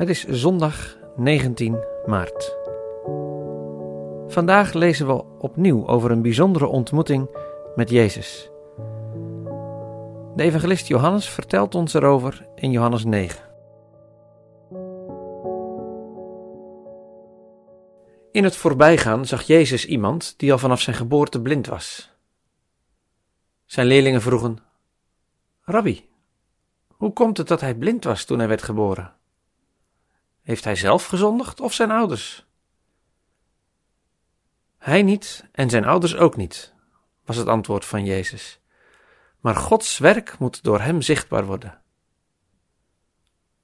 Het is zondag 19 maart. Vandaag lezen we opnieuw over een bijzondere ontmoeting met Jezus. De evangelist Johannes vertelt ons erover in Johannes 9. In het voorbijgaan zag Jezus iemand die al vanaf zijn geboorte blind was. Zijn leerlingen vroegen: Rabbi, hoe komt het dat hij blind was toen hij werd geboren? Heeft hij zelf gezondigd of zijn ouders? Hij niet en zijn ouders ook niet, was het antwoord van Jezus. Maar Gods werk moet door hem zichtbaar worden.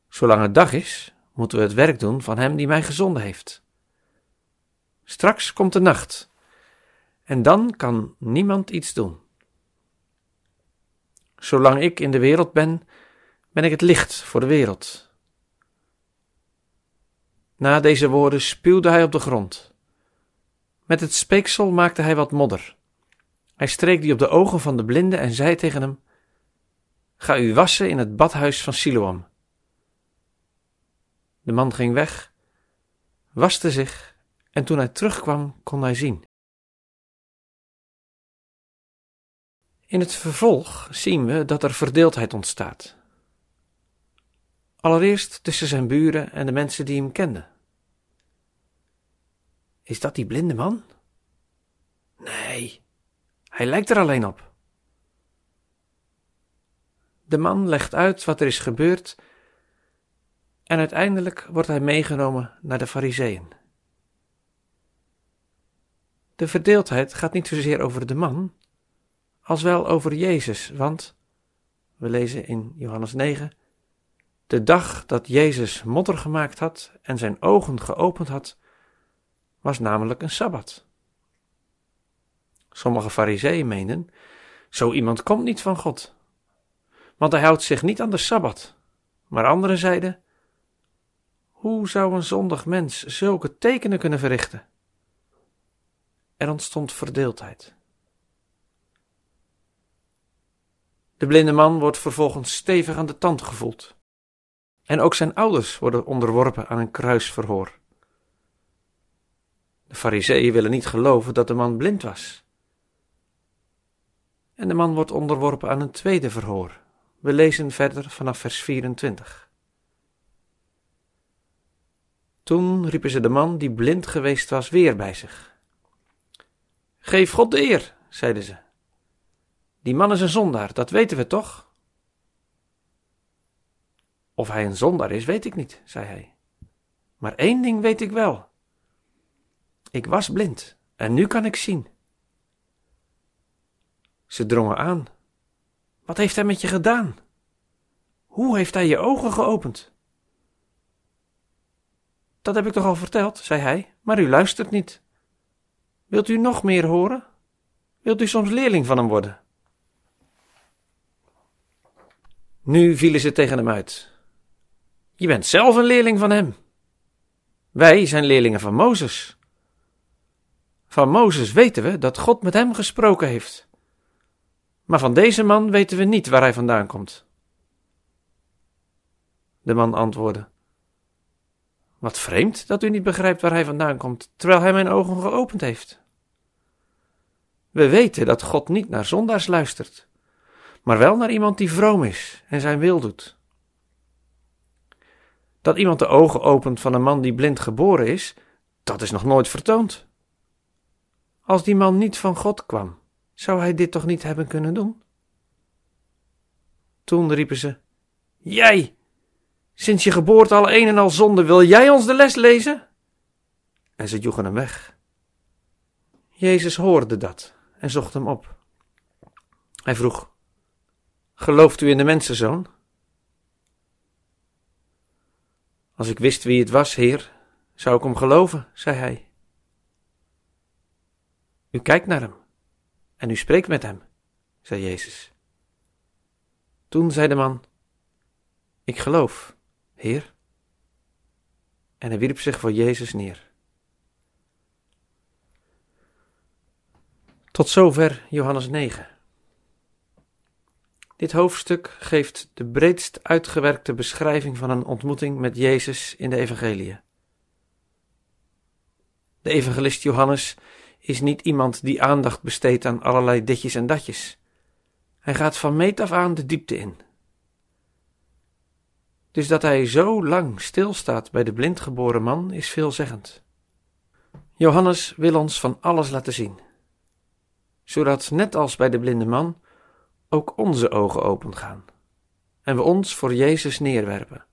Zolang het dag is, moeten we het werk doen van hem die mij gezonden heeft. Straks komt de nacht, en dan kan niemand iets doen. Zolang ik in de wereld ben, ben ik het licht voor de wereld. Na deze woorden spuwde hij op de grond. Met het speeksel maakte hij wat modder. Hij streek die op de ogen van de blinde en zei tegen hem: Ga u wassen in het badhuis van Siloam. De man ging weg, waste zich en toen hij terugkwam kon hij zien. In het vervolg zien we dat er verdeeldheid ontstaat. Allereerst tussen zijn buren en de mensen die hem kenden. Is dat die blinde man? Nee, hij lijkt er alleen op. De man legt uit wat er is gebeurd en uiteindelijk wordt hij meegenomen naar de Fariseeën. De verdeeldheid gaat niet zozeer over de man, als wel over Jezus, want we lezen in Johannes 9 de dag dat Jezus modder gemaakt had en zijn ogen geopend had, was namelijk een sabbat. Sommige fariseeën meenden, zo iemand komt niet van God, want hij houdt zich niet aan de sabbat. Maar anderen zeiden, hoe zou een zondig mens zulke tekenen kunnen verrichten? Er ontstond verdeeldheid. De blinde man wordt vervolgens stevig aan de tand gevoeld. En ook zijn ouders worden onderworpen aan een kruisverhoor. De fariseeën willen niet geloven dat de man blind was. En de man wordt onderworpen aan een tweede verhoor. We lezen verder vanaf vers 24. Toen riepen ze de man die blind geweest was weer bij zich. Geef God de eer, zeiden ze. Die man is een zondaar, dat weten we toch? Of hij een zondaar is, weet ik niet, zei hij. Maar één ding weet ik wel. Ik was blind en nu kan ik zien. Ze drongen aan. Wat heeft hij met je gedaan? Hoe heeft hij je ogen geopend? Dat heb ik toch al verteld, zei hij, maar u luistert niet. Wilt u nog meer horen? Wilt u soms leerling van hem worden? Nu vielen ze tegen hem uit. Je bent zelf een leerling van hem. Wij zijn leerlingen van Mozes. Van Mozes weten we dat God met hem gesproken heeft. Maar van deze man weten we niet waar hij vandaan komt. De man antwoordde: Wat vreemd dat u niet begrijpt waar hij vandaan komt, terwijl hij mijn ogen geopend heeft. We weten dat God niet naar zondaars luistert, maar wel naar iemand die vroom is en zijn wil doet. Dat iemand de ogen opent van een man die blind geboren is, dat is nog nooit vertoond. Als die man niet van God kwam, zou hij dit toch niet hebben kunnen doen? Toen riepen ze: Jij, sinds je geboorte al een en al zonde, wil jij ons de les lezen? En ze joegen hem weg. Jezus hoorde dat en zocht hem op. Hij vroeg: Gelooft u in de mensenzoon? Als ik wist wie het was, Heer, zou ik hem geloven, zei hij. U kijkt naar hem en u spreekt met hem, zei Jezus. Toen zei de man: Ik geloof, Heer. En hij wierp zich voor Jezus neer. Tot zover Johannes 9. Dit hoofdstuk geeft de breedst uitgewerkte beschrijving van een ontmoeting met Jezus in de Evangelie. De evangelist Johannes is niet iemand die aandacht besteedt aan allerlei ditjes en datjes. Hij gaat van meet af aan de diepte in. Dus dat hij zo lang stilstaat bij de blindgeboren man is veelzeggend. Johannes wil ons van alles laten zien, zodat net als bij de blinde man ook onze ogen opengaan en we ons voor Jezus neerwerpen,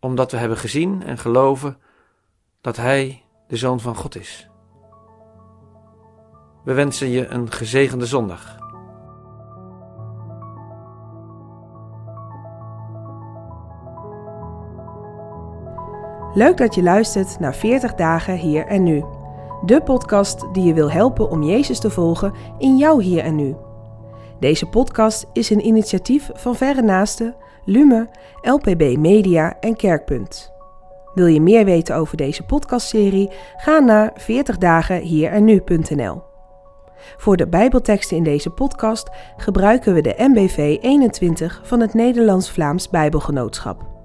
omdat we hebben gezien en geloven dat Hij de Zoon van God is. We wensen je een gezegende zondag. Leuk dat je luistert naar 40 dagen hier en nu. De podcast die je wil helpen om Jezus te volgen in jouw hier en nu. Deze podcast is een initiatief van Verre Naasten, Lume, LPB Media en Kerkpunt. Wil je meer weten over deze podcastserie? Ga naar 40 dagen hier en nu.nl. Voor de Bijbelteksten in deze podcast gebruiken we de MBV 21 van het Nederlands-Vlaams Bijbelgenootschap.